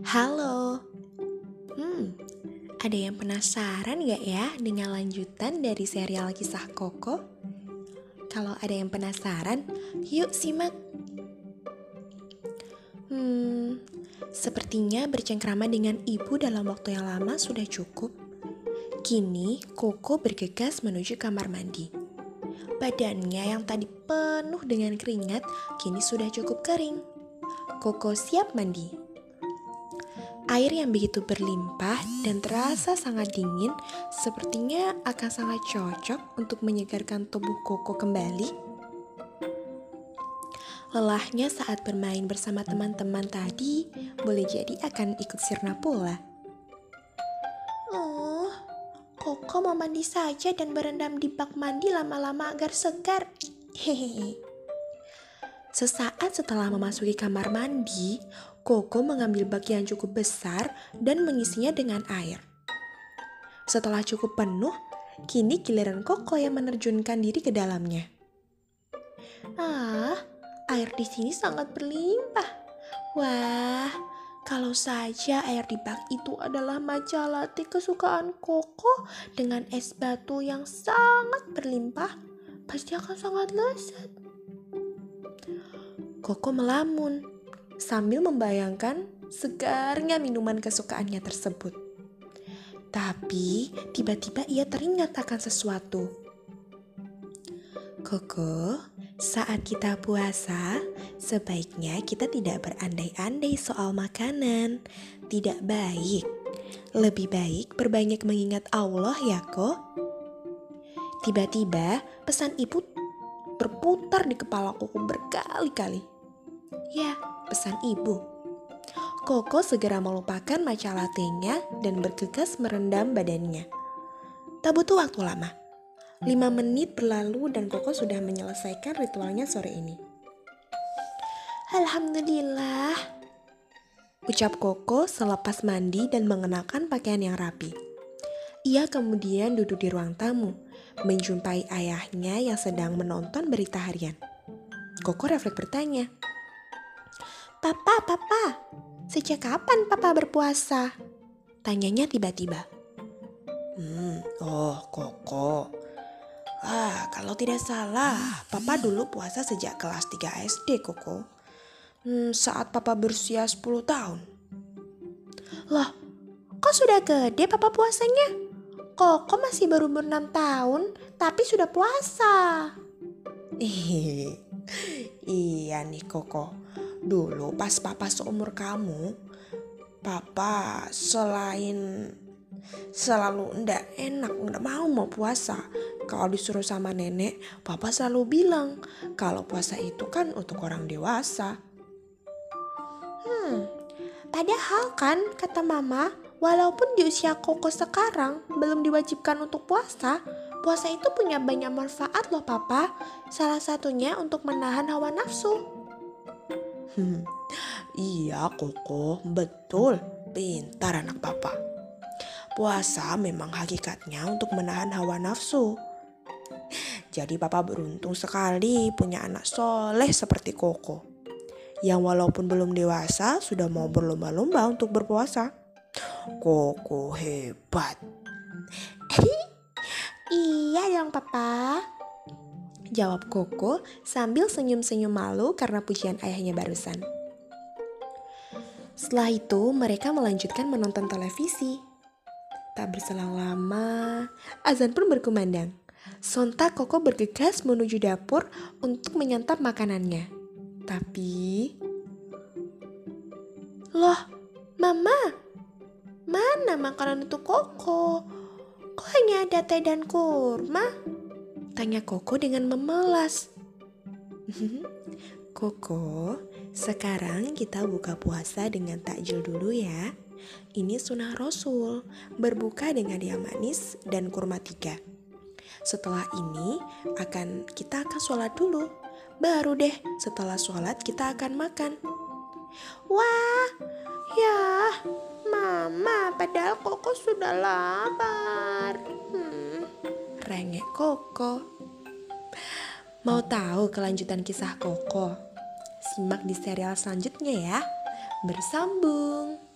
Halo. Hmm, ada yang penasaran gak ya dengan lanjutan dari serial kisah Koko? Kalau ada yang penasaran, yuk simak. Hmm, sepertinya bercengkrama dengan ibu dalam waktu yang lama sudah cukup. Kini, Koko bergegas menuju kamar mandi. Badannya yang tadi penuh dengan keringat, kini sudah cukup kering. Koko siap mandi. Air yang begitu berlimpah dan terasa sangat dingin sepertinya akan sangat cocok untuk menyegarkan tubuh Koko kembali. Lelahnya saat bermain bersama teman-teman tadi boleh jadi akan ikut sirna pula. Oh, Koko mau mandi saja dan berendam di bak mandi lama-lama agar segar. Hehehe. Sesaat setelah memasuki kamar mandi, Koko mengambil bak yang cukup besar dan mengisinya dengan air. Setelah cukup penuh, kini giliran Koko yang menerjunkan diri ke dalamnya. Ah, air di sini sangat berlimpah. Wah, kalau saja air di bak itu adalah latte kesukaan Koko dengan es batu yang sangat berlimpah, pasti akan sangat lezat. Koko melamun sambil membayangkan segarnya minuman kesukaannya tersebut. Tapi tiba-tiba ia teringat akan sesuatu. Koko, saat kita puasa, sebaiknya kita tidak berandai-andai soal makanan. Tidak baik. Lebih baik berbanyak mengingat Allah ya kok. Tiba-tiba pesan ibu berputar di kepala Koko berkali-kali. Ya, pesan ibu. Koko segera melupakan matcha latte-nya dan bergegas merendam badannya. Tak butuh waktu lama. Lima menit berlalu dan Koko sudah menyelesaikan ritualnya sore ini. Alhamdulillah. Ucap Koko selepas mandi dan mengenakan pakaian yang rapi. Ia kemudian duduk di ruang tamu, menjumpai ayahnya yang sedang menonton berita harian. Koko refleks bertanya, Papa, papa, sejak kapan papa berpuasa? Tanyanya tiba-tiba. Hmm, oh Koko. Ah, kalau tidak salah, papa dulu puasa sejak kelas 3 SD, Koko. Hmm, saat papa berusia 10 tahun. Loh, kok sudah gede papa puasanya? Koko masih baru berenam tahun, tapi sudah puasa. iya nih Koko. Dulu pas papa seumur kamu, papa selain selalu ndak enak, ndak mau mau puasa. Kalau disuruh sama nenek, papa selalu bilang kalau puasa itu kan untuk orang dewasa. Hmm, padahal kan kata mama, walaupun di usia koko sekarang belum diwajibkan untuk puasa, puasa itu punya banyak manfaat loh papa. Salah satunya untuk menahan hawa nafsu. Hmm, iya Koko, betul. Pintar anak papa. Puasa memang hakikatnya untuk menahan hawa nafsu. Jadi papa beruntung sekali punya anak soleh seperti Koko. Yang walaupun belum dewasa sudah mau berlomba-lomba untuk berpuasa. Koko hebat. iya dong papa. Jawab Koko sambil senyum-senyum malu karena pujian ayahnya barusan. Setelah itu, mereka melanjutkan menonton televisi. Tak berselang lama, azan pun berkumandang. Sontak Koko bergegas menuju dapur untuk menyantap makanannya. Tapi... Loh, Mama! Mana makanan untuk Koko? Kok hanya ada teh dan kurma? Tanya Koko dengan memelas. Koko, sekarang kita buka puasa dengan takjil dulu ya. Ini sunnah Rasul, berbuka dengan yang manis dan kurma tiga. Setelah ini akan kita akan sholat dulu. Baru deh setelah sholat kita akan makan. Wah, ya, Mama, padahal Koko sudah lapar. Rengek Koko. Mau tahu kelanjutan kisah Koko? Simak di serial selanjutnya ya. Bersambung.